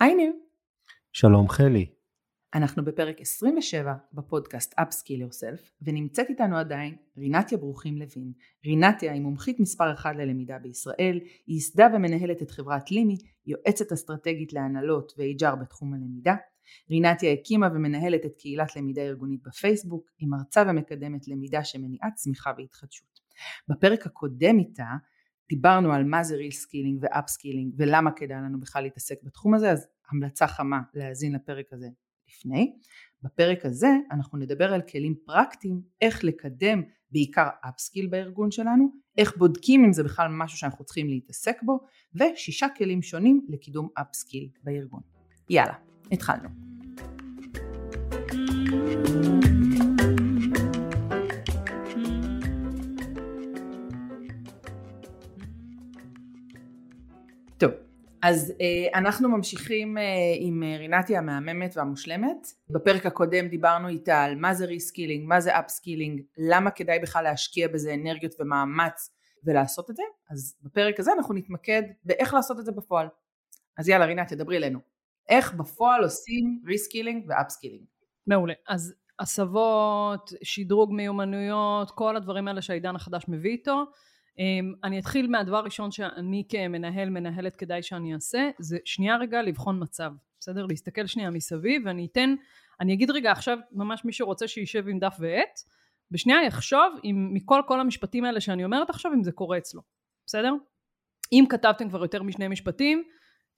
היי ניר. שלום חלי. אנחנו בפרק 27 בפודקאסט Upskill Yourself ונמצאת איתנו עדיין רינתיה ברוכים לוין. רינתיה היא מומחית מספר אחת ללמידה בישראל, היא ייסדה ומנהלת את חברת לימי, יועצת אסטרטגית להנהלות ו-HR בתחום הלמידה. רינתיה הקימה ומנהלת את קהילת למידה ארגונית בפייסבוק, היא מרצה ומקדמת למידה שמניעה צמיחה והתחדשות. בפרק הקודם איתה דיברנו על מה זה reskilling ו upskilling ולמה כדאי לנו בכלל להתעסק בתחום הזה, אז המלצה חמה להאזין לפרק הזה לפני. בפרק הזה אנחנו נדבר על כלים פרקטיים, איך לקדם בעיקר upskill בארגון שלנו, איך בודקים אם זה בכלל משהו שאנחנו צריכים להתעסק בו, ושישה כלים שונים לקידום upskill בארגון. יאללה, התחלנו. טוב, אז אה, אנחנו ממשיכים אה, עם אה, רינתי המהממת והמושלמת. בפרק הקודם דיברנו איתה על מה זה reskilling, מה זה upskilling, למה כדאי בכלל להשקיע בזה אנרגיות ומאמץ ולעשות את זה. אז בפרק הזה אנחנו נתמקד באיך לעשות את זה בפועל. אז יאללה רינת, תדברי אלינו. איך בפועל עושים reskilling ו upskilling. מעולה. אז הסבות, שדרוג מיומנויות, כל הדברים האלה שהעידן החדש מביא איתו. אמ, אני אתחיל מהדבר הראשון שאני כמנהל, מנהלת כדאי שאני אעשה, זה שנייה רגע לבחון מצב, בסדר? להסתכל שנייה מסביב ואני אתן, אני אגיד רגע עכשיו ממש מי שרוצה שישב עם דף ועט, בשנייה יחשוב אם מכל כל המשפטים האלה שאני אומרת עכשיו אם זה קורה אצלו, בסדר? אם כתבתם כבר יותר משני משפטים,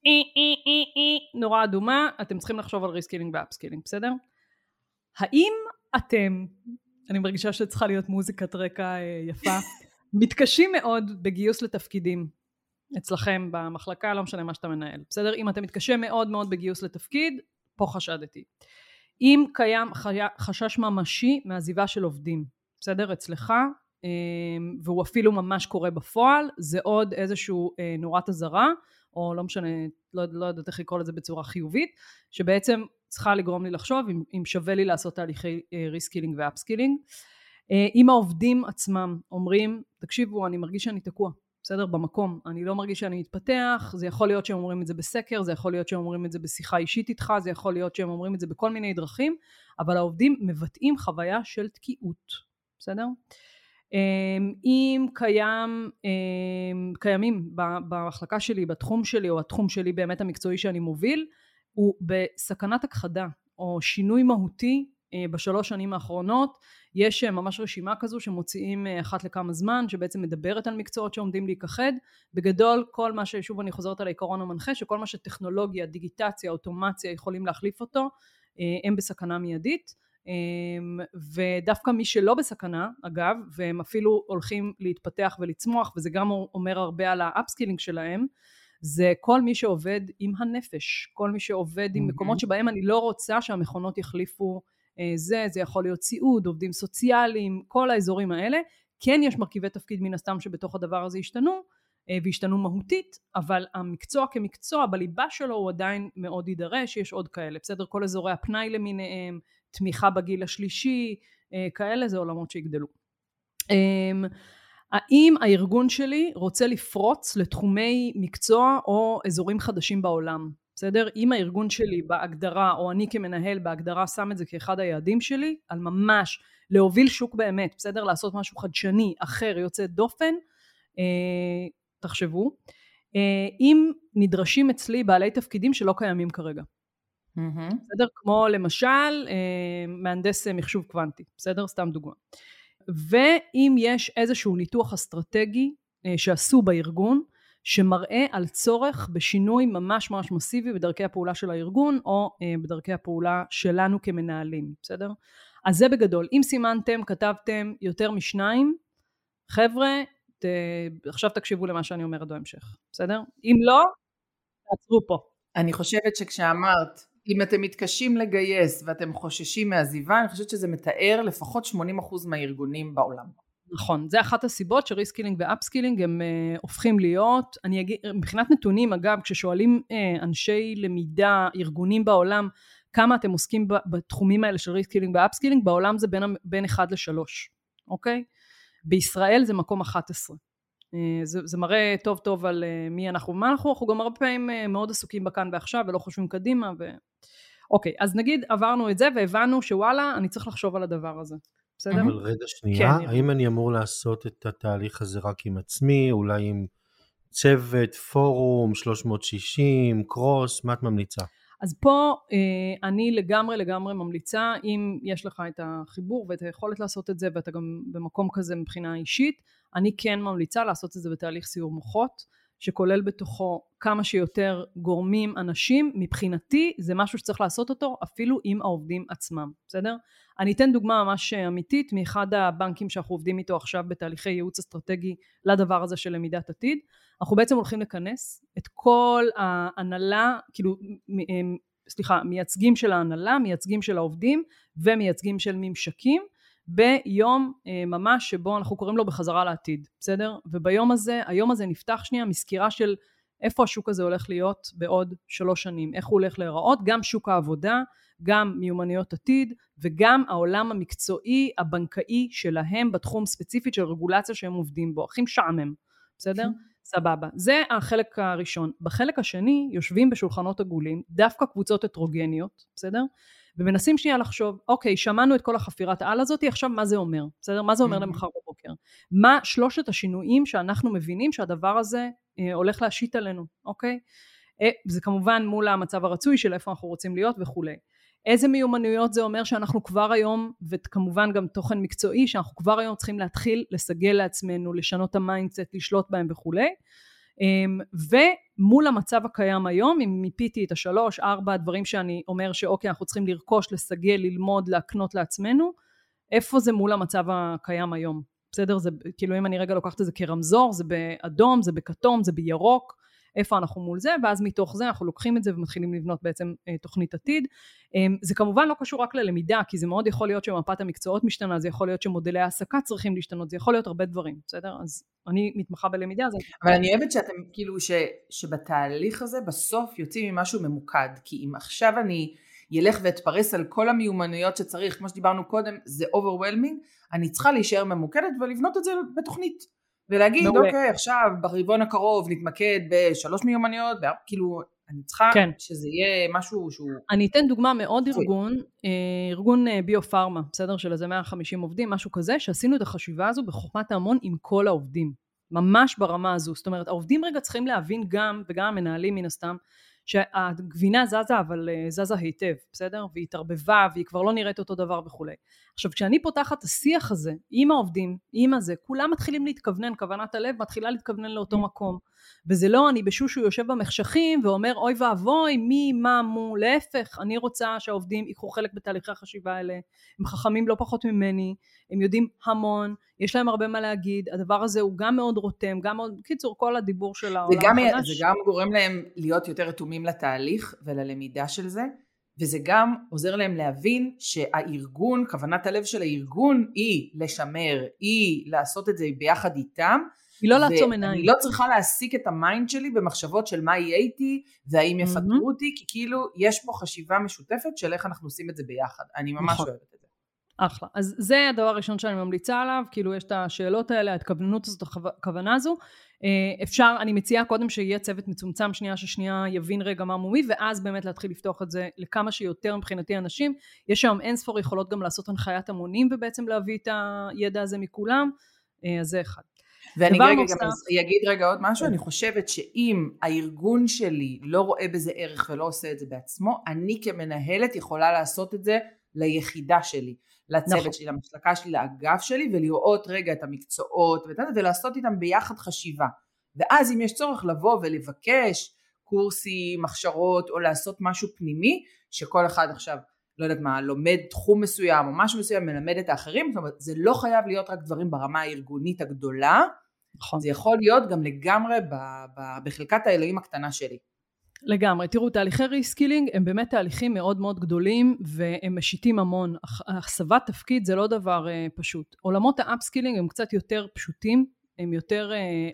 אי אי אי אי נורה אדומה, אתם צריכים לחשוב על reskilling ו upskilling, בסדר? האם אתם, אני מרגישה שצריכה להיות מוזיקת רקע אה, יפה, מתקשים מאוד בגיוס לתפקידים אצלכם במחלקה, לא משנה מה שאתה מנהל, בסדר? אם אתה מתקשה מאוד מאוד בגיוס לתפקיד, פה חשדתי. אם קיים חשש ממשי מעזיבה של עובדים, בסדר? אצלך, אמ, והוא אפילו ממש קורה בפועל, זה עוד איזשהו אה, נורת אזהרה, או לא משנה, לא, לא יודעת איך לקרוא לזה בצורה חיובית, שבעצם צריכה לגרום לי לחשוב אם, אם שווה לי לעשות תהליכי reskilling אה, ו upskilling. אה, אם העובדים עצמם אומרים, תקשיבו, אני מרגיש שאני תקוע, בסדר? במקום. אני לא מרגיש שאני מתפתח, זה יכול להיות שהם אומרים את זה בסקר, זה יכול להיות שהם אומרים את זה בשיחה אישית איתך, זה יכול להיות שהם אומרים את זה בכל מיני דרכים, אבל העובדים מבטאים חוויה של תקיעות, בסדר? אמ, אם קיים, אמ, קיימים במחלקה שלי, בתחום שלי, או התחום שלי באמת המקצועי שאני מוביל, הוא בסכנת הכחדה, או שינוי מהותי אה, בשלוש שנים האחרונות יש אה, ממש רשימה כזו שמוציאים אה, אחת לכמה זמן שבעצם מדברת על מקצועות שעומדים להיכחד. בגדול כל מה ששוב אני חוזרת על העיקרון המנחה שכל מה שטכנולוגיה דיגיטציה אוטומציה יכולים להחליף אותו הם בסכנה מיידית. ודווקא מי שלא בסכנה אגב והם אפילו הולכים להתפתח ולצמוח וזה גם אומר הרבה על ה upskilling שלהם זה כל מי שעובד עם הנפש, כל מי שעובד עם מקומות שבהם אני לא רוצה שהמכונות יחליפו אה, זה, זה יכול להיות סיעוד, עובדים סוציאליים, כל האזורים האלה. כן יש מרכיבי תפקיד מן הסתם שבתוך הדבר הזה השתנו, אה, והשתנו מהותית, אבל המקצוע כמקצוע בליבה שלו הוא עדיין מאוד יידרש, יש עוד כאלה, בסדר? כל אזורי הפנאי למיניהם, תמיכה בגיל השלישי, אה, כאלה זה עולמות שיגדלו. אמ, האם הארגון שלי רוצה לפרוץ לתחומי מקצוע או אזורים חדשים בעולם? בסדר? אם הארגון שלי בהגדרה, או אני כמנהל בהגדרה שם את זה כאחד היעדים שלי, על ממש להוביל שוק באמת, בסדר? לעשות משהו חדשני, אחר, יוצא דופן, אה, תחשבו. אה, אם נדרשים אצלי בעלי תפקידים שלא קיימים כרגע. Mm-hmm. בסדר? כמו למשל אה, מהנדס מחשוב קוונטי, בסדר? סתם דוגמה. ואם יש איזשהו ניתוח אסטרטגי אה, שעשו בארגון, שמראה על צורך בשינוי ממש ממש מסיבי בדרכי הפעולה של הארגון או אה, בדרכי הפעולה שלנו כמנהלים, בסדר? אז זה בגדול. אם סימנתם, כתבתם יותר משניים, חבר'ה, ת... עכשיו תקשיבו למה שאני אומרת בהמשך, בסדר? אם לא, תעצרו פה. אני חושבת שכשאמרת, אם אתם מתקשים לגייס ואתם חוששים מעזיבה, אני חושבת שזה מתאר לפחות 80% מהארגונים בעולם. נכון, זה אחת הסיבות ש reskilling ו upskilling הם אה, הופכים להיות, אני אגיד, מבחינת נתונים אגב, כששואלים אה, אנשי למידה, ארגונים בעולם, כמה אתם עוסקים בתחומים האלה של reskilling ו upskilling, בעולם זה בין, בין 1 ל-3, אוקיי? בישראל זה מקום 11, זה, זה מראה טוב טוב על מי אנחנו ומה אנחנו, אנחנו גם הרבה פעמים מאוד עסוקים בכאן ועכשיו ולא חושבים קדימה ו... אוקיי, אז נגיד עברנו את זה והבנו שוואלה, אני צריך לחשוב על הדבר הזה. בסדר? אבל רגע שנייה, כן, האם אני אמור לעשות את התהליך הזה רק עם עצמי, אולי עם צוות, פורום, 360, קרוס, מה את ממליצה? אז פה אה, אני לגמרי לגמרי ממליצה, אם יש לך את החיבור ואת היכולת לעשות את זה ואתה גם במקום כזה מבחינה אישית, אני כן ממליצה לעשות את זה בתהליך סיור מוחות. שכולל בתוכו כמה שיותר גורמים, אנשים, מבחינתי זה משהו שצריך לעשות אותו אפילו עם העובדים עצמם, בסדר? אני אתן דוגמה ממש אמיתית מאחד הבנקים שאנחנו עובדים איתו עכשיו בתהליכי ייעוץ אסטרטגי לדבר הזה של למידת עתיד. אנחנו בעצם הולכים לכנס את כל ההנהלה, כאילו, סליחה, מייצגים של ההנהלה, מייצגים של העובדים ומייצגים של ממשקים ביום אה, ממש שבו אנחנו קוראים לו בחזרה לעתיד, בסדר? וביום הזה, היום הזה נפתח שנייה מסקירה של איפה השוק הזה הולך להיות בעוד שלוש שנים, איך הוא הולך להיראות, גם שוק העבודה, גם מיומנויות עתיד וגם העולם המקצועי הבנקאי שלהם בתחום ספציפית של רגולציה שהם עובדים בו, הכי משעמם, בסדר? סבבה. זה החלק הראשון. בחלק השני יושבים בשולחנות עגולים דווקא קבוצות הטרוגניות, בסדר? ומנסים שנייה לחשוב, אוקיי, שמענו את כל החפירת העל הזאת, עכשיו מה זה אומר? בסדר? מה זה אומר. למחר בבוקר? מה שלושת השינויים שאנחנו מבינים שהדבר הזה אה, הולך להשית עלינו, אוקיי? אה, זה כמובן מול המצב הרצוי של איפה אנחנו רוצים להיות וכולי. איזה מיומנויות זה אומר שאנחנו כבר היום, וכמובן גם תוכן מקצועי, שאנחנו כבר היום צריכים להתחיל לסגל לעצמנו, לשנות את ה mindset, לשלוט בהם וכולי. אמ, ומול המצב הקיים היום, אם מיפיתי את השלוש, ארבע הדברים שאני אומר שאוקיי, אנחנו צריכים לרכוש, לסגל, ללמוד, להקנות לעצמנו, איפה זה מול המצב הקיים היום? בסדר? זה כאילו אם אני רגע לוקחת את זה כרמזור, זה באדום, זה בכתום, זה בירוק, איפה אנחנו מול זה, ואז מתוך זה אנחנו לוקחים את זה ומתחילים לבנות בעצם אה, תוכנית עתיד. אה, זה כמובן לא קשור רק ללמידה, כי זה מאוד יכול להיות שמפת המקצועות משתנה, זה יכול להיות שמודלי העסקה צריכים להשתנות, זה יכול להיות הרבה דברים, בסדר? אז אני מתמחה בלמידה. אז... אבל אני אוהבת שאתם, כאילו, ש, שבתהליך הזה בסוף יוצאים עם משהו ממוקד, כי אם עכשיו אני... ילך ואתפרס על כל המיומנויות שצריך, כמו שדיברנו קודם, זה overwhelming, אני צריכה להישאר ממוקדת ולבנות את זה בתוכנית. ולהגיד מעולה. אוקיי עכשיו ברבעון הקרוב נתמקד בשלוש מיומנויות, כאילו אני צריכה כן. שזה יהיה משהו שהוא... אני אתן דוגמה מעוד ארגון, אה, ארגון אה, ביו-פארמה, בסדר? של איזה 150 עובדים, משהו כזה, שעשינו את החשיבה הזו בחוכמת ההמון עם כל העובדים. ממש ברמה הזו. זאת אומרת, העובדים רגע צריכים להבין גם, וגם המנהלים מן הסתם, שהגבינה זזה אבל אה, זזה היטב, בסדר? והיא התערבבה והיא כבר לא נראית אותו דבר וכולי. עכשיו כשאני פותחת את השיח הזה עם העובדים, עם הזה, כולם מתחילים להתכוונן, כוונת הלב מתחילה להתכוונן לאותו מקום. וזה לא אני בשושו יושב במחשכים ואומר אוי ואבוי מי מה מו, להפך אני רוצה שהעובדים ייקחו חלק בתהליכי החשיבה האלה, הם חכמים לא פחות ממני, הם יודעים המון, יש להם הרבה מה להגיד, הדבר הזה הוא גם מאוד רותם, גם מאוד, בקיצור כל הדיבור של העולם החדש. זה גם גורם להם להיות יותר רתומים לתהליך וללמידה של זה, וזה גם עוזר להם להבין שהארגון, כוונת הלב של הארגון היא לשמר, היא לעשות את זה ביחד איתם, היא לא לעצום עיניים. אני לא צריכה להעסיק את ה mind שלי במחשבות של מה יהיה איתי והאם יפטרו אהמ. אותי, כי כאילו יש פה חשיבה משותפת של איך אנחנו עושים את זה ביחד. אני ממש נכון. אוהבת. אחלה. אז זה הדבר הראשון שאני ממליצה עליו, כאילו יש את השאלות האלה, ההתכוונות הזאת, הכוונה הזו. אה, אפשר, אני מציעה קודם שיהיה צוות מצומצם שנייה ששנייה יבין רגע מה מומי, ואז באמת להתחיל לפתוח את זה לכמה שיותר מבחינתי אנשים. יש היום אין ספור יכולות גם לעשות הנחיית המונים ובעצם להביא את הידע הזה מכולם, אה, אז זה אחד. ואני רגע נוסף... גם אגיד רגע עוד משהו, אני חושבת שאם הארגון שלי לא רואה בזה ערך ולא עושה את זה בעצמו, אני כמנהלת יכולה לעשות את זה ליחידה שלי, לצוות נכון. שלי, למחלקה שלי, לאגף שלי, ולראות רגע את המקצועות ולעשות איתם ביחד חשיבה. ואז אם יש צורך לבוא ולבקש קורסים, הכשרות, או לעשות משהו פנימי, שכל אחד עכשיו לא יודעת מה, לומד תחום מסוים או משהו מסוים, מלמד את האחרים, זאת אומרת, זה לא חייב להיות רק דברים ברמה הארגונית הגדולה, נכון. זה יכול להיות גם לגמרי ב, ב, בחלקת האלוהים הקטנה שלי. לגמרי. תראו, תהליכי reskilling הם באמת תהליכים מאוד מאוד גדולים והם משיתים המון. הסבת תפקיד זה לא דבר אה, פשוט. עולמות ה upskilling הם קצת יותר פשוטים. הם יותר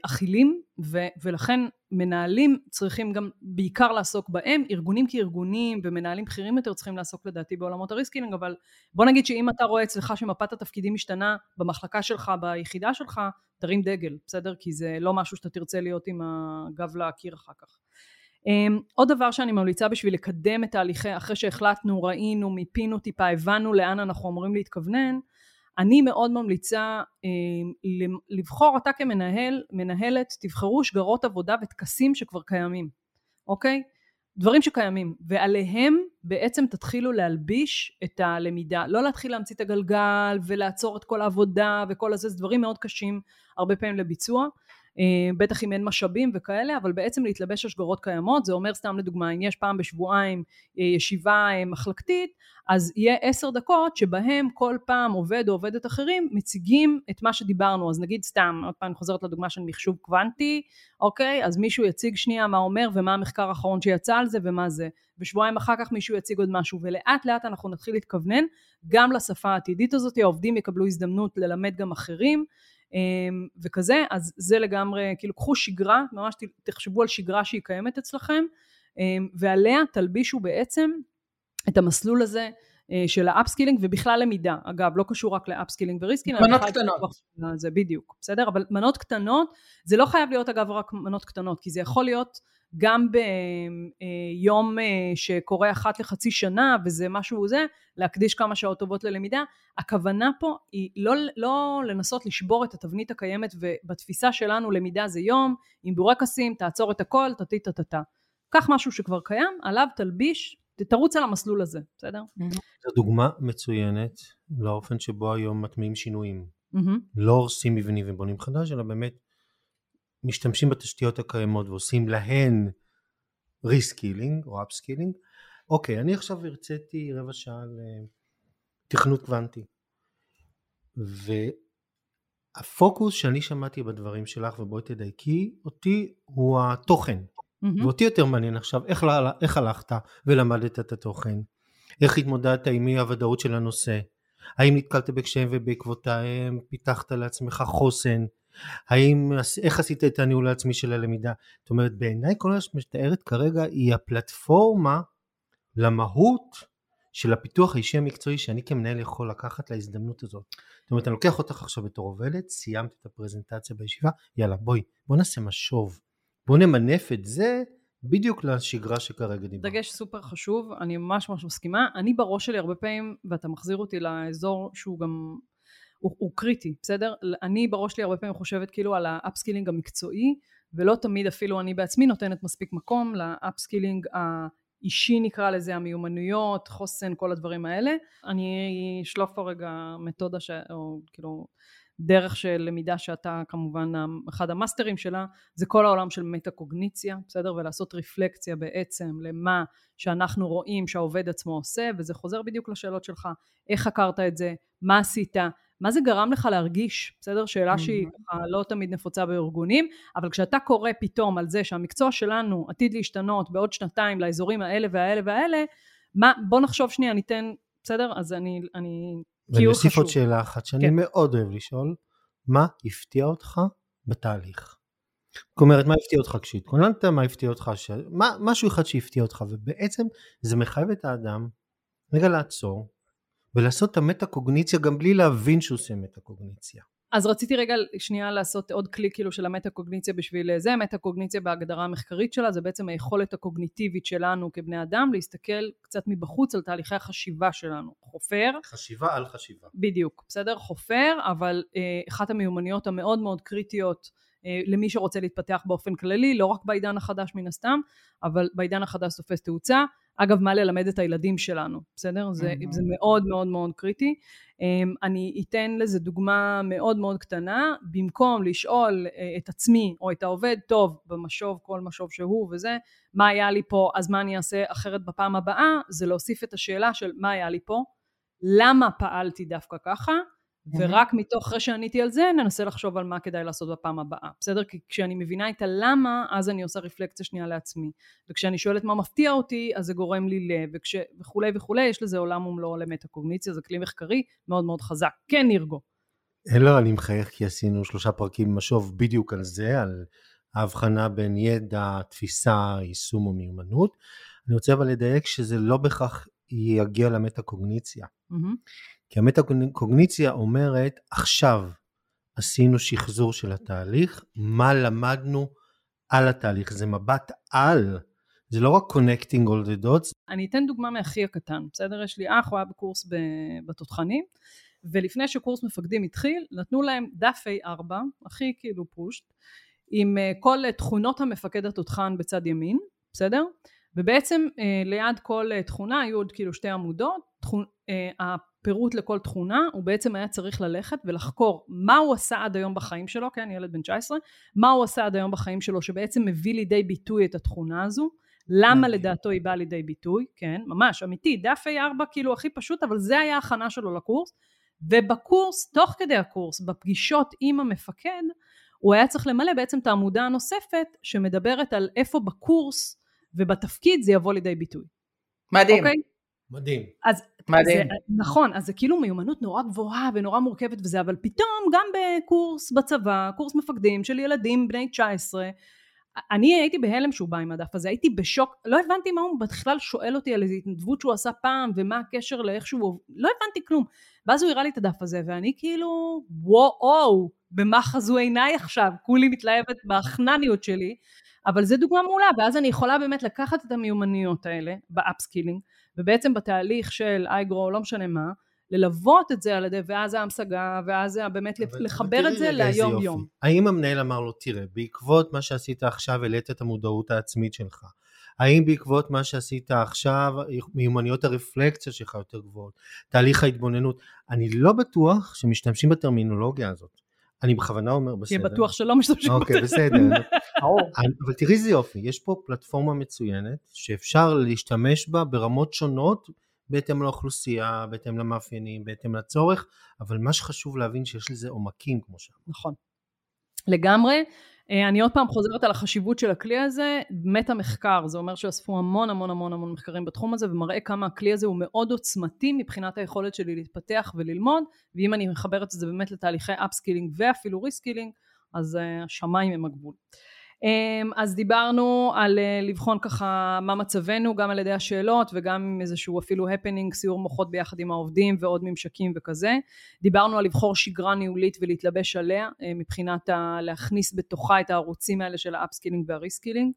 אכילים ו, ולכן מנהלים צריכים גם בעיקר לעסוק בהם, ארגונים כארגונים ומנהלים בכירים יותר צריכים לעסוק לדעתי בעולמות ה reskilling, אבל בוא נגיד שאם אתה רואה אצלך שמפת התפקידים משתנה במחלקה שלך, ביחידה שלך, תרים דגל, בסדר? כי זה לא משהו שאתה תרצה להיות עם הגב לקיר אחר כך. אמ, עוד דבר שאני ממליצה בשביל לקדם את תהליכי, אחרי שהחלטנו, ראינו, מיפינו טיפה, הבנו לאן אנחנו אמורים להתכוונן, אני מאוד ממליצה um, לבחור אתה כמנהל, מנהלת, תבחרו שגרות עבודה וטקסים שכבר קיימים, אוקיי? דברים שקיימים, ועליהם בעצם תתחילו להלביש את הלמידה, לא להתחיל להמציא את הגלגל ולעצור את כל העבודה וכל הזה, זה דברים מאוד קשים הרבה פעמים לביצוע, בטח אם אין משאבים וכאלה, אבל בעצם להתלבש על שגרות קיימות, זה אומר סתם לדוגמה, אם יש פעם בשבועיים אה, ישיבה אה, מחלקתית, אז יהיה עשר דקות שבהם כל פעם עובד או עובדת אחרים מציגים את מה שדיברנו, אז נגיד סתם, עוד פעם אני חוזרת לדוגמה של מחשוב קוונטי, אוקיי, אז מישהו יציג שנייה מה אומר ומה המחקר האחרון שיצא על זה ומה זה, ושבועיים אחר כך מישהו יציג עוד משהו, ולאט לאט אנחנו נתחיל להתכוונן גם לשפה העתידית הזאת, העובדים יקבלו הזדמנות ללמד גם אחרים, וכזה, אז זה לגמרי, כאילו קחו שגרה, ממש תחשבו על שגרה שהיא קיימת אצלכם, אמ, ועליה תלבישו בעצם את המסלול הזה אה, של ה upskilling ובכלל למידה, אגב לא קשור רק ל upskilling ו reskilling, מנות קטנות, זה בדיוק, בסדר? אבל מנות קטנות, זה לא חייב להיות אגב רק מנות קטנות, כי זה יכול להיות גם ביום אה, שקורה אחת לחצי שנה וזה משהו זה, להקדיש כמה שעות טובות ללמידה. הכוונה פה היא לא, לא לנסות לשבור את התבנית הקיימת ובתפיסה שלנו למידה זה יום, עם בורקסים, תעצור את הכל, תתי טטטה. קח משהו שכבר קיים, עליו תלביש, תרוץ על המסלול הזה, בסדר? זו דוגמה מצוינת לאופן שבו היום מטמיעים שינויים. לא הורסים מבנים ובונים חדש, אלא באמת משתמשים בתשתיות הקיימות ועושים להן reskilling או upskilling. אוקיי, אני עכשיו הרציתי רבע שעה לתכנות קוונטי. והפוקוס שאני שמעתי בדברים שלך, ובואי תדייקי אותי, הוא התוכן. Mm-hmm. ואותי יותר מעניין עכשיו, איך, איך הלכת ולמדת את התוכן? איך התמודדת עם אי הוודאות של הנושא? האם נתקלת בקשיים ובעקבותיהם פיתחת לעצמך חוסן? האם, איך עשית את הניהול העצמי של הלמידה? זאת אומרת, בעיניי כל מה שאת מתארת כרגע היא הפלטפורמה למהות של הפיתוח האישי המקצועי שאני כמנהל יכול לקחת להזדמנות הזאת. זאת אומרת, אני לוקח אותך עכשיו בתור עובדת, סיימת את הפרזנטציה בישיבה, יאללה בואי, בוא נעשה משוב. בוא נמנף את זה בדיוק לשגרה שכרגע דיברנו. דגש סופר חשוב, אני ממש ממש מסכימה. אני בראש שלי הרבה פעמים, ואתה מחזיר אותי לאזור שהוא גם הוא, הוא קריטי, בסדר? אני בראש שלי הרבה פעמים חושבת כאילו על ה upskilling המקצועי, ולא תמיד אפילו אני בעצמי נותנת מספיק מקום ל upskilling האישי נקרא לזה, המיומנויות, חוסן, כל הדברים האלה. אני אשלוף פה רגע מתודה ש... או כאילו דרך של למידה שאתה כמובן אחד המאסטרים שלה זה כל העולם של מטה קוגניציה בסדר ולעשות רפלקציה בעצם למה שאנחנו רואים שהעובד עצמו עושה וזה חוזר בדיוק לשאלות שלך איך חקרת את זה מה עשית מה זה גרם לך להרגיש, בסדר? שאלה שהיא ככה לא תמיד נפוצה בארגונים, אבל כשאתה קורא פתאום על זה שהמקצוע שלנו עתיד להשתנות בעוד שנתיים לאזורים האלה והאלה והאלה, מה, בוא נחשוב שנייה, ניתן, בסדר? אז אני, אני, ואני אוסיף עוד שאלה אחת שאני כן. מאוד אוהב לשאול, מה הפתיע אותך בתהליך? זאת אומרת, מה הפתיע אותך כשהתכוננת, מה הפתיע אותך, ש... מה, משהו אחד שהפתיע אותך, ובעצם זה מחייב את האדם רגע לעצור, ולעשות את המטה קוגניציה גם בלי להבין שהוא עושה מטה קוגניציה. אז רציתי רגע שנייה לעשות עוד כלי כאילו של המטה קוגניציה בשביל זה, מטה קוגניציה בהגדרה המחקרית שלה זה בעצם היכולת הקוגניטיבית שלנו כבני אדם להסתכל קצת מבחוץ על תהליכי החשיבה שלנו. חופר. חשיבה על חשיבה. בדיוק, בסדר? חופר, אבל אה, אחת המיומנויות המאוד מאוד קריטיות אה, למי שרוצה להתפתח באופן כללי, לא רק בעידן החדש מן הסתם, אבל בעידן החדש תופס תאוצה. אגב, מה ללמד את הילדים שלנו, בסדר? זה. זה מאוד מאוד מאוד קריטי. אמ, אני אתן לזה דוגמה מאוד מאוד קטנה, במקום לשאול אה, את עצמי או את העובד, טוב, במשוב, כל משוב שהוא וזה, מה היה לי פה, אז מה אני אעשה אחרת בפעם הבאה, זה להוסיף את השאלה של מה היה לי פה, למה פעלתי דווקא ככה, ורק מתוך אחרי שעניתי על זה ננסה לחשוב על מה כדאי לעשות בפעם הבאה בסדר כי כשאני מבינה את הלמה אז אני עושה רפלקציה שנייה לעצמי וכשאני שואלת מה מפתיע אותי אז זה גורם לי ל... וכש... וכולי וכולי יש לזה עולם ומלואו למטה קוגניציה זה כלי מחקרי מאוד מאוד חזק כן נרגו לא, אני מחייך כי עשינו שלושה פרקים משוב בדיוק על זה, על ההבחנה בין ידע, תפיסה, יישום או מיומנות. אני רוצה אבל לדייק שזה לא בהכרח יגיע למטה-קוגניציה. Mm-hmm. כי המטה-קוגניציה אומרת, עכשיו עשינו שחזור של התהליך, מה למדנו על התהליך, זה מבט על, זה לא רק connecting all the dots. אני אתן דוגמה מאחי הקטן, בסדר? יש לי אח, הוא היה בקורס בתותחנים, ולפני שקורס מפקדים התחיל, נתנו להם דף A4, הכי כאילו פושט, עם אה, כל תכונות המפקד התותחן בצד ימין, בסדר? ובעצם אה, ליד כל אה, תכונה היו עוד כאילו שתי עמודות, תכונ... הפירוט לכל תכונה, הוא בעצם היה צריך ללכת ולחקור מה הוא עשה עד היום בחיים שלו, כן, ילד בן 19, מה הוא עשה עד היום בחיים שלו שבעצם מביא לידי ביטוי את התכונה הזו, למה לדעתו היא באה לידי ביטוי, כן, ממש אמיתי, דף A4 כאילו הכי פשוט, אבל זה היה הכנה שלו לקורס, ובקורס, תוך כדי הקורס, בפגישות עם המפקד, הוא היה צריך למלא בעצם את העמודה הנוספת שמדברת על איפה בקורס ובתפקיד זה יבוא לידי ביטוי. מדהים. אוקיי? מדהים. אז מדהים. זה, נכון, אז זה כאילו מיומנות נורא גבוהה ונורא מורכבת וזה, אבל פתאום גם בקורס בצבא, קורס מפקדים של ילדים בני 19, אני הייתי בהלם שהוא בא עם הדף הזה, הייתי בשוק, לא הבנתי מה הוא בכלל שואל אותי על איזו התנדבות שהוא עשה פעם ומה הקשר לאיך שהוא, לא הבנתי כלום. ואז הוא הראה לי את הדף הזה ואני כאילו וואו, במה חזו עיניי עכשיו, כולי מתלהבת בחנוניות שלי, אבל זה דוגמה מעולה, ואז אני יכולה באמת לקחת את המיומנויות האלה ב upskilling, ובעצם בתהליך של I grow, לא משנה מה, ללוות את זה על ידי, ואז ההמשגה, ואז באמת אבל, לחבר אבל את זה ליום יום. האם המנהל אמר לו, תראה, בעקבות מה שעשית עכשיו העלית את המודעות העצמית שלך, האם בעקבות מה שעשית עכשיו מיומנויות הרפלקציה שלך יותר גבוהות, תהליך ההתבוננות, אני לא בטוח שמשתמשים בטרמינולוגיה הזאת. אני בכוונה אומר בסדר. תהיה בטוח שלא משתמשים בטרמינולוגיה. אוקיי, בסדר. אבל תראי איזה יופי, יש פה פלטפורמה מצוינת שאפשר להשתמש בה ברמות שונות בהתאם לאוכלוסייה, בהתאם למאפיינים, בהתאם לצורך, אבל מה שחשוב להבין שיש לזה עומקים כמו שאמרת. נכון. לגמרי. אה, אני עוד פעם חוזרת על החשיבות של הכלי הזה, מטה מחקר, זה אומר שאספו המון המון המון המון מחקרים בתחום הזה ומראה כמה הכלי הזה הוא מאוד עוצמתי מבחינת היכולת שלי להתפתח וללמוד ואם אני מחברת את זה באמת לתהליכי upskilling ואפילו reskilling אז אה, השמיים הם הגבול. אמ, אז דיברנו על אה, לבחון ככה מה מצבנו גם על ידי השאלות וגם עם איזשהו אפילו הפנינג סיעור מוחות ביחד עם העובדים ועוד ממשקים וכזה. דיברנו על לבחור שגרה ניהולית ולהתלבש עליה אה, מבחינת ה- להכניס בתוכה את הערוצים האלה של ה upskilling וה reskilling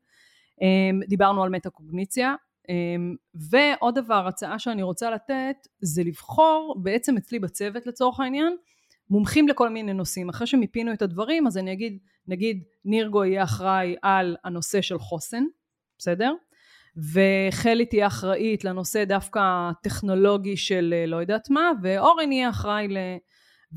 אמ, דיברנו על מטה קוגניציה אמ, ועוד דבר הצעה שאני רוצה לתת זה לבחור בעצם אצלי בצוות לצורך העניין מומחים לכל מיני נושאים. אחרי שמיפינו את הדברים, אז אני אגיד, נגיד נירגו יהיה אחראי על הנושא של חוסן, בסדר? וחלי תהיה אחראית לנושא דווקא הטכנולוגי של אה, לא יודעת מה, ואורן יהיה אחראי ל...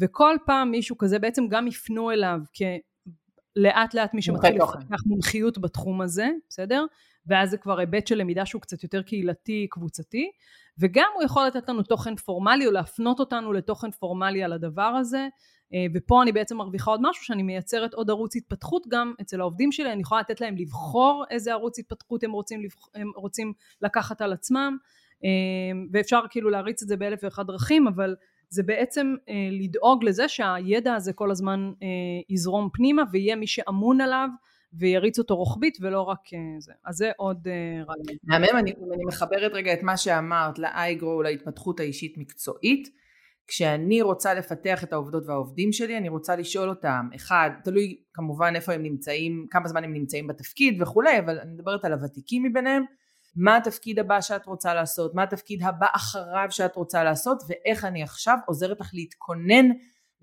וכל פעם מישהו כזה בעצם גם יפנו אליו כלאט לאט מי שמתחיל לפתח מומחיות בתחום הזה, בסדר? ואז זה כבר היבט של למידה שהוא קצת יותר קהילתי, קבוצתי, וגם הוא יכול לתת לנו תוכן פורמלי או להפנות אותנו לתוכן פורמלי על הדבר הזה. אה, ופה אני בעצם מרוויחה עוד משהו שאני מייצרת עוד ערוץ התפתחות גם אצל העובדים שלי. אני יכולה לתת להם לבחור איזה ערוץ התפתחות הם רוצים, הם רוצים לקחת על עצמם. אה, ואפשר כאילו להריץ את זה באלף ואחת דרכים אבל זה בעצם אה, לדאוג לזה שהידע הזה כל הזמן יזרום פנימה ויהיה מי שאמון עליו ויריץ אותו רוחבית ולא רק אה, זה. אז זה עוד אה, רעיון. מהמם, אני, אני מחברת רגע את מה שאמרת ל-iGrow, להתפתחות האישית מקצועית. כשאני רוצה לפתח את העובדות והעובדים שלי, אני רוצה לשאול אותם, אחד, תלוי כמובן איפה הם נמצאים, כמה זמן הם נמצאים בתפקיד וכולי, אבל אני מדברת על הוותיקים מביניהם, מה התפקיד הבא שאת רוצה לעשות, מה התפקיד הבא אחריו שאת רוצה לעשות, ואיך אני עכשיו עוזרת לך להתכונן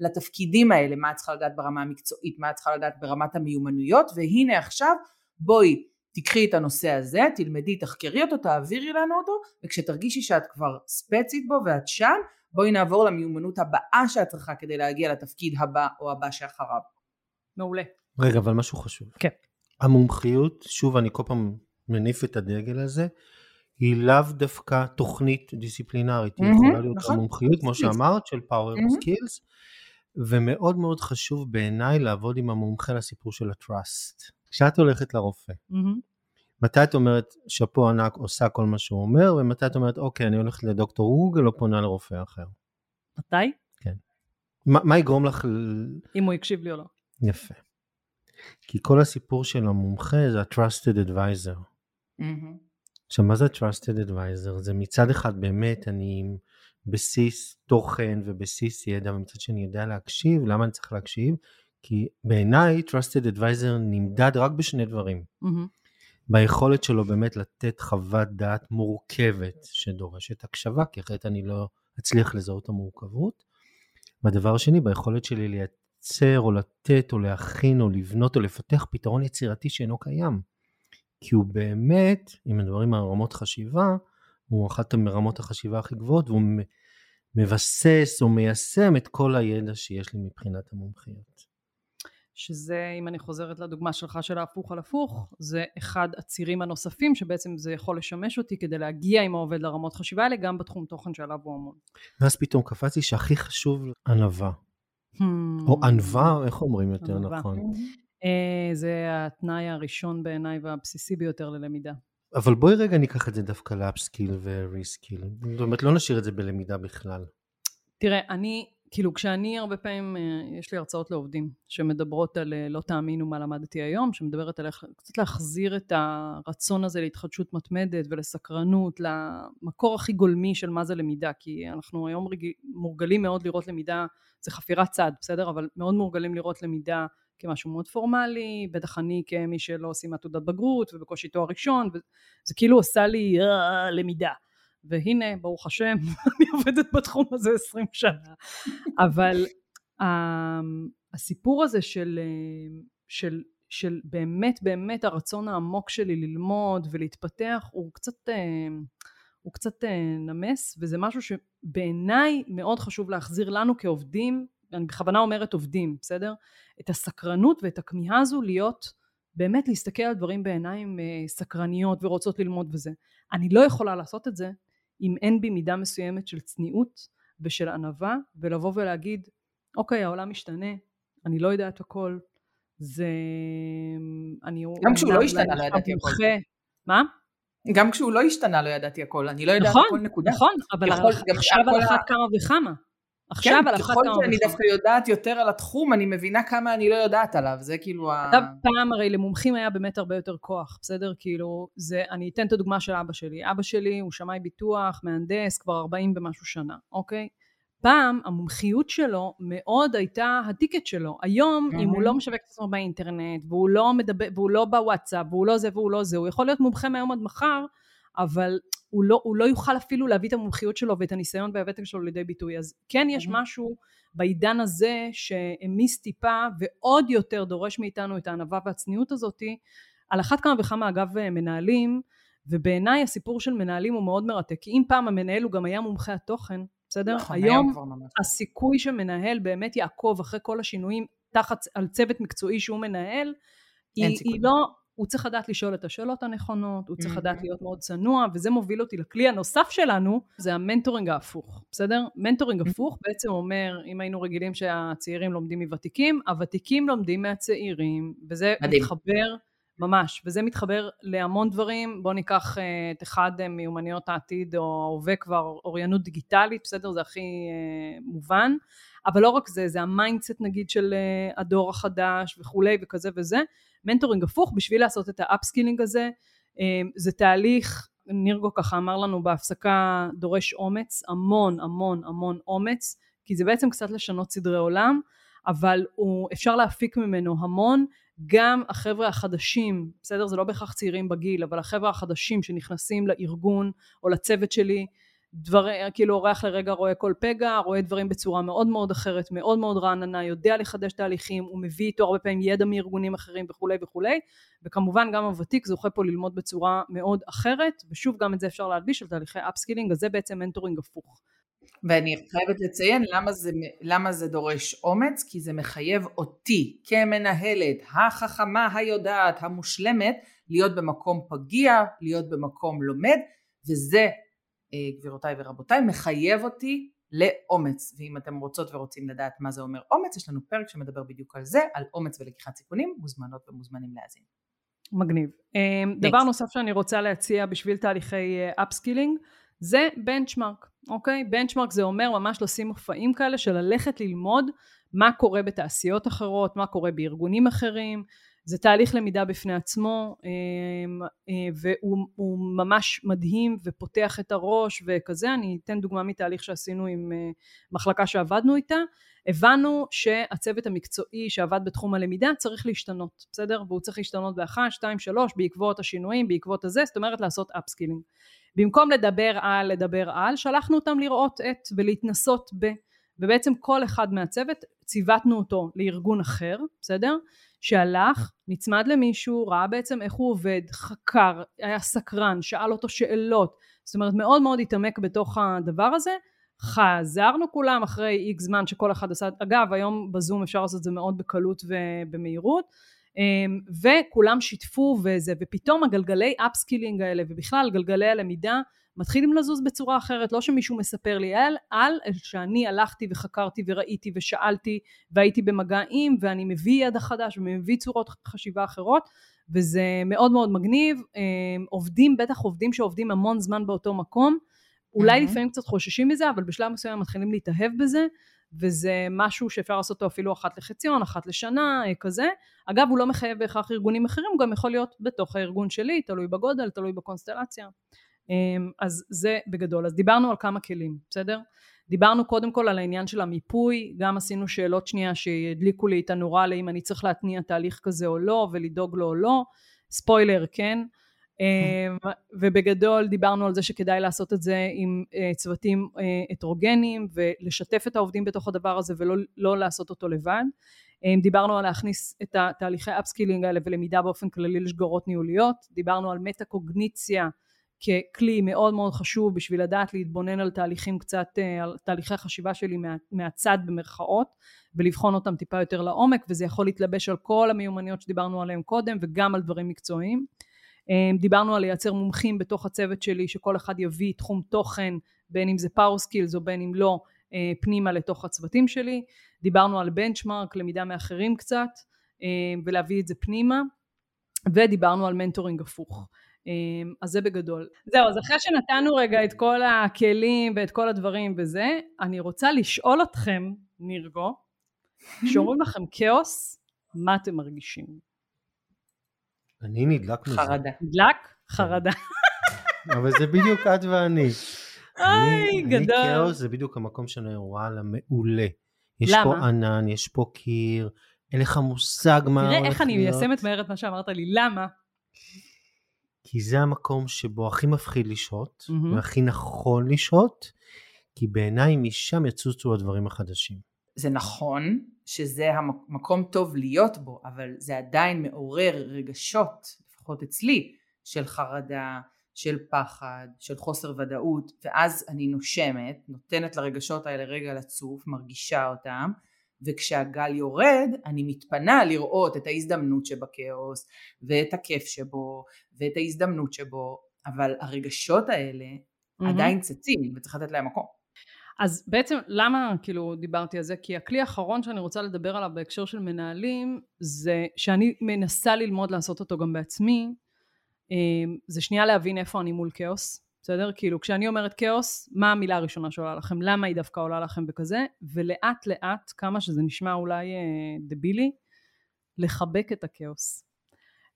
לתפקידים האלה, מה את צריכה לדעת ברמה המקצועית, מה את צריכה לדעת ברמת המיומנויות, והנה עכשיו בואי תקחי את הנושא הזה, תלמדי, תחקרי אותו, תעבירי לנו אותו, וכשתרגישי שאת כבר ספצית בו ואת שם, בואי נעבור למיומנות הבאה שאת צריכה כדי להגיע לתפקיד הבא או הבא שאחריו. מעולה. רגע, אבל משהו חשוב. כן. המומחיות, שוב אני כל פעם מניף את הדגל הזה, היא לאו דווקא תוכנית דיסציפלינרית, היא יכולה להיות נכון. המומחיות, כמו שאמרת, של Power mm-hmm. Skills, ומאוד מאוד חשוב בעיניי לעבוד עם המומחה לסיפור של ה-trust. כשאת הולכת לרופא, mm-hmm. מתי את אומרת שאפו ענק עושה כל מה שהוא אומר, ומתי את אומרת אוקיי אני הולכת לדוקטור גוגל או פונה לרופא אחר? מתי? כן. מה, מה יגרום לך... אם הוא הקשיב לי או לא. יפה. כי כל הסיפור של המומחה זה ה-trusted advisor. Mm-hmm. עכשיו, מה זה trusted advisor? זה מצד אחד באמת אני בסיס תוכן ובסיס ידע, ומצד שני יודע להקשיב. למה אני צריך להקשיב? כי בעיניי trusted advisor נמדד רק בשני דברים. Mm-hmm. ביכולת שלו באמת לתת חוות דעת מורכבת שדורשת הקשבה, כי אחרת אני לא אצליח לזהות המורכבות. והדבר השני, ביכולת שלי לייצר או לתת או להכין או לבנות או לפתח פתרון יצירתי שאינו קיים. כי הוא באמת, אם מדברים על רמות חשיבה, הוא אחת מרמות החשיבה הכי גבוהות, והוא מבסס או מיישם את כל הידע שיש לי מבחינת המומחיות. שזה, אם אני חוזרת לדוגמה שלך של ההפוך על הפוך, זה אחד הצירים הנוספים שבעצם זה יכול לשמש אותי כדי להגיע עם העובד לרמות חשיבה האלה, גם בתחום תוכן שעליו הוא אמון. ואז פתאום קפצתי שהכי חשוב ענווה. Hmm. או ענווה, איך אומרים יותר ענווה. נכון? Uh, זה התנאי הראשון בעיניי והבסיסי ביותר ללמידה. אבל בואי רגע ניקח את זה דווקא לאפסקיל וריסקיל. זאת אומרת, לא נשאיר את זה בלמידה בכלל. תראה, אני כאילו כשאני הרבה פעמים, אה, יש לי הרצאות לעובדים שמדברות על אה, לא תאמינו מה למדתי היום, שמדברת על איך קצת להחזיר את הרצון הזה להתחדשות מתמדת ולסקרנות, למקור הכי גולמי של מה זה למידה, כי אנחנו היום רגיל, מורגלים מאוד לראות למידה, זה חפירת צד, בסדר? אבל מאוד מורגלים לראות למידה כמשהו מאוד פורמלי, בטח אני כמי שלא סיימה תעודת בגרות ובקושי תואר ראשון, וזה כאילו עושה לי אה, למידה. והנה ברוך השם אני עובדת בתחום הזה עשרים שנה אבל um, הסיפור הזה של, של, של באמת באמת הרצון העמוק שלי ללמוד ולהתפתח הוא קצת הוא קצת נמס וזה משהו שבעיניי מאוד חשוב להחזיר לנו כעובדים אני בכוונה אומרת עובדים בסדר? את הסקרנות ואת הכמיהה הזו להיות באמת להסתכל על דברים בעיניים אה, סקרניות ורוצות ללמוד וזה. אני לא יכולה לעשות את זה אם אין בי מידה מסוימת של צניעות ושל ענווה ולבוא ולהגיד אוקיי העולם משתנה אני לא יודעת הכל זה אני גם כשהוא לא השתנה לא ידעתי הכל. מה? גם כשהוא לא השתנה לא ידעתי הכל. אני לא יודעת נכון, הכל נקודה. נכון אבל עכשיו על אחת כמה וכמה עכשיו כן, על אחת כמה וכמה. ככל שאני דווקא יודעת יותר על התחום, אני מבינה כמה אני לא יודעת עליו, זה כאילו ה... פעם הרי למומחים היה באמת הרבה יותר כוח, בסדר? כאילו, זה, אני אתן את הדוגמה של אבא שלי. אבא שלי הוא שמאי ביטוח, מהנדס, כבר 40 ומשהו שנה, אוקיי? פעם המומחיות שלו מאוד הייתה הטיקט שלו. היום, אם הוא לא משווק את עצמו באינטרנט, והוא לא מדבר, והוא לא בוואטסאפ, והוא לא זה והוא לא זה, הוא יכול להיות מומחה מהיום עד מחר, אבל הוא לא, הוא לא יוכל אפילו להביא את המומחיות שלו ואת הניסיון והוותק שלו לידי ביטוי. אז כן יש. משהו בעידן הזה שהעמיס טיפה ועוד יותר דורש מאיתנו את הענווה והצניעות הזאתי. על אחת כמה וכמה אגב מנהלים, ובעיניי הסיפור של מנהלים הוא מאוד מרתק, כי אם פעם המנהל הוא גם היה מומחה התוכן, בסדר? נכון, היום הסיכוי שמנהל באמת יעקוב אחרי כל השינויים תחת, על צוות מקצועי שהוא מנהל, היא, היא לא, הוא צריך לדעת לשאול את השאלות הנכונות, הוא צריך לדעת להיות מאוד צנוע, וזה מוביל אותי לכלי הנוסף שלנו, זה ה mentoring ההפוך, בסדר? mentoring הפוך בעצם אומר, אם היינו רגילים שהצעירים לומדים מוותיקים, הוותיקים לומדים מהצעירים, וזה מדהים. מתחבר ממש, וזה מתחבר להמון דברים, בואו ניקח אה, את אחד מיומנויות העתיד או ההווה כבר, אוריינות דיגיטלית, בסדר? זה הכי אה, מובן, אבל לא רק זה, זה ה mindset נגיד של אה, הדור החדש וכולי וכזה וזה, mentoring הפוך בשביל לעשות את ה upskilling הזה אמ, זה תהליך נירגו ככה אמר לנו בהפסקה דורש אומץ המון המון המון אומץ כי זה בעצם קצת לשנות סדרי עולם אבל הוא, אפשר להפיק ממנו המון. גם החבר'ה החדשים בסדר? זה לא בהכרח צעירים בגיל אבל החבר'ה החדשים שנכנסים לארגון או לצוות שלי דבר, כאילו אורח לרגע רואה כל פגע, רואה דברים בצורה מאוד מאוד אחרת, מאוד מאוד רעננה, יודע לחדש תהליכים, הוא מביא איתו הרבה פעמים ידע מארגונים אחרים וכולי וכולי, וכמובן גם הוותיק זוכה פה ללמוד בצורה מאוד אחרת, ושוב גם את זה אפשר להלביש על תהליכי upskilling, אז זה בעצם mentoring הפוך. ואני חייבת לציין למה זה, למה זה דורש אומץ, כי זה מחייב אותי כמנהלת החכמה, היודעת, המושלמת, להיות במקום פגיע, להיות במקום לומד, וזה גבירותיי ורבותיי, מחייב אותי לאומץ. ואם אתם רוצות ורוצים לדעת מה זה אומר אומץ, יש לנו פרק שמדבר בדיוק על זה, על אומץ ולקיחת סיכונים, מוזמנות ומוזמנים להאזין. מגניב. אה, דבר נוסף שאני רוצה להציע בשביל תהליכי upskilling, אה, זה benchmark, אוקיי? benchmark זה אומר ממש לשים מופעים כאלה של ללכת ללמוד מה קורה בתעשיות אחרות, מה קורה בארגונים אחרים, זה תהליך למידה בפני עצמו אמ, אה, והוא ממש מדהים ופותח את הראש וכזה, אני אתן דוגמה מתהליך שעשינו עם אה, מחלקה שעבדנו איתה, הבנו שהצוות המקצועי שעבד בתחום הלמידה צריך להשתנות, בסדר? והוא צריך להשתנות באחת, שתיים, שלוש, בעקבות השינויים, בעקבות הזה, זאת אומרת לעשות upskilling. במקום לדבר על לדבר על, שלחנו אותם לראות את ולהתנסות ב, ובעצם כל אחד מהצוות ציוותנו אותו לארגון אחר, בסדר? שהלך, נצמד למישהו, ראה בעצם איך הוא עובד, חקר, היה סקרן, שאל אותו שאלות, זאת אומרת מאוד מאוד התעמק בתוך הדבר הזה, חזרנו כולם אחרי איקס זמן שכל אחד עשה, אגב היום בזום אפשר לעשות את זה מאוד בקלות ובמהירות, אמ, וכולם שיתפו וזה, ופתאום הגלגלי upskilling האלה ובכלל גלגלי הלמידה מתחילים לזוז בצורה אחרת, לא שמישהו מספר לי על, על שאני הלכתי וחקרתי וראיתי ושאלתי והייתי במגע עם ואני מביא ידע חדש ומביא צורות חשיבה אחרות וזה מאוד מאוד מגניב, אמ, עובדים, בטח עובדים שעובדים המון זמן באותו מקום, אולי mm-hmm. לפעמים קצת חוששים מזה, אבל בשלב מסוים מתחילים להתאהב בזה, וזה משהו שאפשר לעשות אותו אפילו אחת לחציון, אחת לשנה, אה, כזה. אגב, הוא לא מחייב בהכרח ארגונים אחרים, הוא גם יכול להיות בתוך הארגון שלי, תלוי בגודל, תלוי בקונסטלציה. אמ, אז זה בגדול. אז דיברנו על כמה כלים, בסדר? דיברנו קודם כל על העניין של המיפוי, גם עשינו שאלות שנייה שהדליקו לי את הנורה לאם אני צריך להתניע תהליך כזה או לא, ולדאוג לו או לא. ספוילר, כן. אמ, ובגדול דיברנו על זה שכדאי לעשות את זה עם אה, צוותים אה, הטרוגנים ולשתף את העובדים בתוך הדבר הזה ולא לא לעשות אותו לבד. אמ, דיברנו על להכניס את התהליכי upskilling האלה ולמידה באופן כללי לשגרות ניהוליות, דיברנו על מטה קוגניציה ככלי מאוד מאוד חשוב בשביל לדעת להתבונן על תהליכים קצת, אה, על תהליכי החשיבה שלי מה, מהצד במרכאות ולבחון אותם טיפה יותר לעומק וזה יכול להתלבש על כל המיומנויות שדיברנו עליהן קודם וגם על דברים מקצועיים. אמ, דיברנו על לייצר מומחים בתוך הצוות שלי שכל אחד יביא תחום תוכן בין אם זה power skills או בין אם לא אה, פנימה לתוך הצוותים שלי. דיברנו על benchmark, למידה מאחרים קצת ולהביא את זה פנימה ודיברנו על מנטורינג הפוך. אמ, אז זה בגדול. זהו, אז אחרי שנתנו רגע את כל הכלים ואת כל הדברים וזה, אני רוצה לשאול אתכם, נירגו, כשאומרים לכם כאוס, מה אתם מרגישים? אני נדלק מזה. חרדה. נדלק? חרדה. אבל זה בדיוק את ואני. היי, גדול. אני כאוס זה בדיוק המקום שאני רואה למעולה. יש למה? פה ענן, יש פה קיר, אין לך מושג מה הולך להיות. תראה איך אני מיישמת מהר את מה שאמרת לי, למה? כי זה המקום שבו הכי מפחיד לשהות, mm-hmm. והכי נכון לשהות, כי בעיניי משם יצוצו הדברים החדשים. זה נכון שזה המקום טוב להיות בו, אבל זה עדיין מעורר רגשות, לפחות אצלי, של חרדה, של פחד, של חוסר ודאות, ואז אני נושמת, נותנת לרגשות האלה רגע לצוף, מרגישה אותם, וכשהגל יורד אני מתפנה לראות את ההזדמנות שבכאוס ואת הכיף שבו ואת ההזדמנות שבו אבל הרגשות האלה mm-hmm. עדיין צצים וצריך לתת להם מקום. אז בעצם למה כאילו דיברתי על זה? כי הכלי האחרון שאני רוצה לדבר עליו בהקשר של מנהלים זה שאני מנסה ללמוד לעשות אותו גם בעצמי אה, זה שנייה להבין איפה אני מול כאוס בסדר? כאילו כשאני אומרת כאוס, מה המילה הראשונה שעולה לכם? למה היא דווקא עולה לכם בכזה? ולאט לאט, כמה שזה נשמע אולי אה, דבילי, לחבק את הכאוס.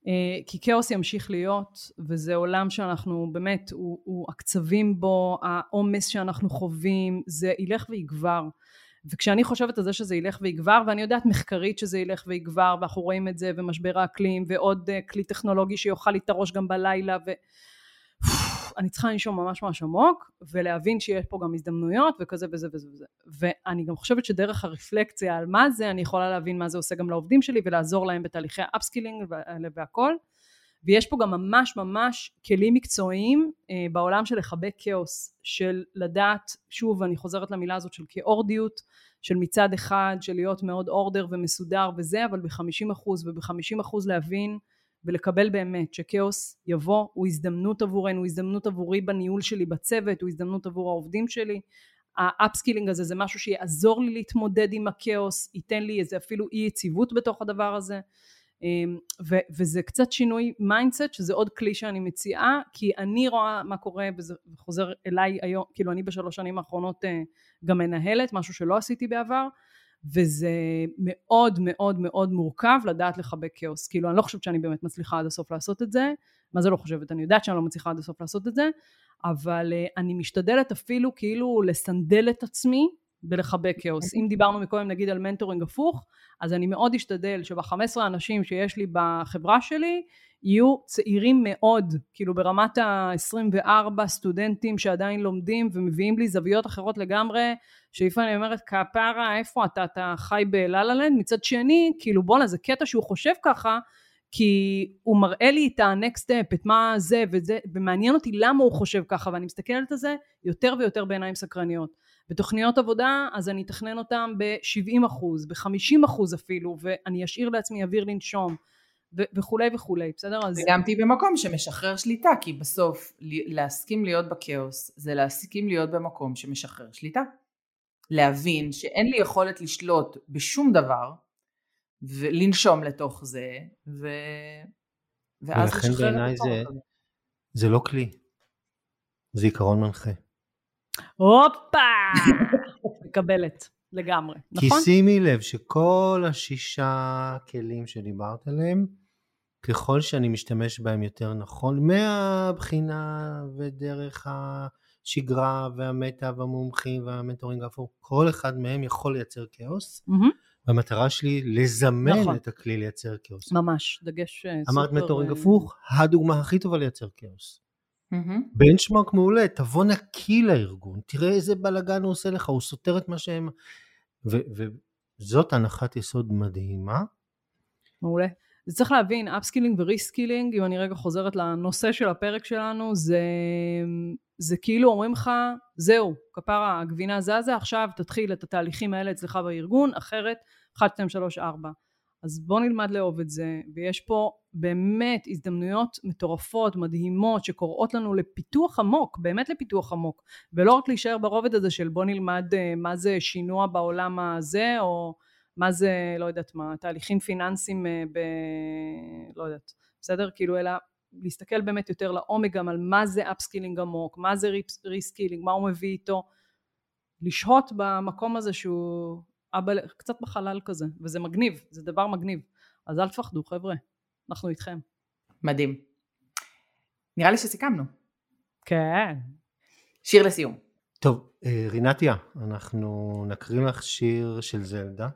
אה, כי כאוס ימשיך להיות, וזה עולם שאנחנו באמת, הוא, הוא הקצבים בו, העומס שאנחנו חווים, זה ילך ויגבר. וכשאני חושבת על זה שזה ילך ויגבר, ואני יודעת מחקרית שזה ילך ויגבר, ואנחנו רואים את זה, ומשבר האקלים, ועוד uh, כלי טכנולוגי שיוכל להתרוש גם בלילה, ו... אני צריכה לנשום ממש ממש עמוק ולהבין שיש פה גם הזדמנויות וכזה וזה וזה וזה. ואני גם חושבת שדרך הרפלקציה על מה זה אני יכולה להבין מה זה עושה גם לעובדים שלי ולעזור להם בתהליכי ה upskilling והכל. ויש פה גם ממש ממש כלים מקצועיים אה, בעולם של לחבק כאוס של לדעת שוב אני חוזרת למילה הזאת של כאורדיות של מצד אחד של להיות מאוד order ומסודר וזה אבל בחמישים אחוז ובחמישים אחוז להבין ולקבל באמת שכאוס יבוא, הוא הזדמנות עבורנו, הוא הזדמנות עבורי בניהול שלי בצוות, הוא הזדמנות עבור העובדים שלי. ה upskilling הזה זה משהו שיעזור לי להתמודד עם הכאוס, ייתן לי איזה אפילו אי יציבות בתוך הדבר הזה. אמ, ו- וזה קצת שינוי mindset, שזה עוד כלי שאני מציעה, כי אני רואה מה קורה, וזה חוזר אליי היום, כאילו אני בשלוש שנים האחרונות אה, גם מנהלת, משהו שלא עשיתי בעבר, וזה מאוד מאוד מאוד מורכב לדעת לחבק כאוס. כאילו אני לא חושבת שאני באמת מצליחה עד הסוף לעשות את זה, מה זה לא חושבת? אני יודעת שאני לא מצליחה עד הסוף לעשות את זה, אבל uh, אני משתדלת אפילו כאילו לסנדל את עצמי בלחבק כאוס. אם דיברנו מקודם נגיד על מנטורינג הפוך, אז אני מאוד אשתדל שב-15 אנשים שיש לי בחברה שלי, יהיו צעירים מאוד, כאילו ברמת ה-24 סטודנטים שעדיין לומדים ומביאים לי זוויות אחרות לגמרי, שלפעמים אני אומרת כפרה איפה אתה, אתה חי בלה-לה-לנד, מצד שני, כאילו בואנה זה קטע שהוא חושב ככה, כי הוא מראה לי את ה-next step, את מה זה וזה, ומעניין אותי למה הוא חושב ככה, ואני מסתכלת על זה יותר ויותר בעיניים סקרניות. בתוכניות עבודה, אז אני אתכנן אותם ב-70 אחוז, ב-50 אחוז אפילו, ואני אשאיר לעצמי אוויר לנשום. וכולי וכולי, בסדר? אז... וגם תהיי במקום שמשחרר שליטה, כי בסוף להסכים להיות בכאוס זה להסכים להיות במקום שמשחרר שליטה. להבין שאין לי יכולת לשלוט בשום דבר, ולנשום לתוך זה, ו... ואז לשחרר את בעיניי זה, זה לא כלי, זה עיקרון מנחה. הופה! מקבלת. לגמרי, נכון? כי שימי לב שכל השישה כלים שדיברת עליהם, ככל שאני משתמש בהם יותר נכון, מהבחינה ודרך השגרה והמטה והמומחים והמנטורינג הפוך, כל אחד מהם יכול לייצר כאוס. Mm-hmm. והמטרה שלי לזמן נכון. את הכלי לייצר כאוס. ממש, דגש אה, סופר. אמרת mentoring אה, הפוך, הדוגמה הכי טובה לייצר כאוס. benchmark mm-hmm. מעולה, תבוא נקי לארגון, תראה איזה בלאגן הוא עושה לך, הוא סותר את מה שהם... ו- וזאת הנחת יסוד מדהימה. מעולה. זה צריך להבין, upskilling ו reskilling, אם אני רגע חוזרת לנושא של הפרק שלנו, זה, זה כאילו אומרים לך, זהו, כפרה, הגבינה זזה, עכשיו תתחיל את התהליכים האלה אצלך בארגון, אחרת 1, 2, 3, 4. אז בוא נלמד לאהוב את זה, ויש פה באמת הזדמנויות מטורפות, מדהימות, שקוראות לנו לפיתוח עמוק, באמת לפיתוח עמוק, ולא רק להישאר ברובד הזה של בוא נלמד אה, מה זה שינוע בעולם הזה, או מה זה, לא יודעת מה, תהליכים פיננסיים אה, ב... לא יודעת, בסדר? כאילו, אלא להסתכל באמת יותר לעומק גם על מה זה upskilling עמוק, מה זה reskilling, מה הוא מביא איתו, לשהות במקום הזה שהוא אבא, קצת בחלל כזה, וזה מגניב, זה דבר מגניב. אז אל תפחדו חבר'ה, אנחנו איתכם. מדהים. נראה לי שסיכמנו. כן. שיר לסיום. טוב, אה, רינתיה, אנחנו נקריא לך שיר של זלדה,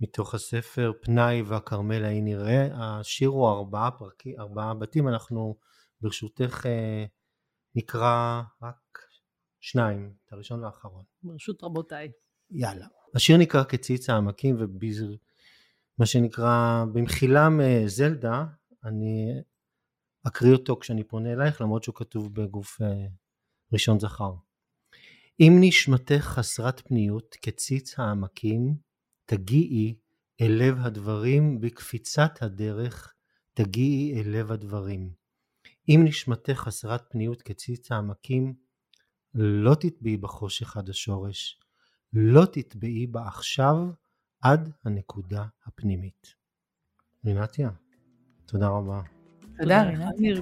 מתוך הספר פנאי והכרמל ההיא נראה. השיר הוא ארבעה פרקים, ארבעה בתים, אנחנו ברשותך אה, נקרא רק שניים, את הראשון והאחרון. ברשות רבותיי. יאללה. השיר נקרא כציץ העמקים וביזר, מה שנקרא במחילה מזלדה, אני אקריא אותו כשאני פונה אלייך למרות שהוא כתוב בגוף אה, ראשון זכר. אם נשמתך חסרת פניות כציץ העמקים, תגיעי אל לב הדברים בקפיצת הדרך, תגיעי אל לב הדברים. אם נשמתך חסרת פניות כציץ העמקים, לא תטביעי בחושך עד השורש, לא תטבעי בה עכשיו עד הנקודה הפנימית. רינתיה, תודה רבה. תודה, רינתיה.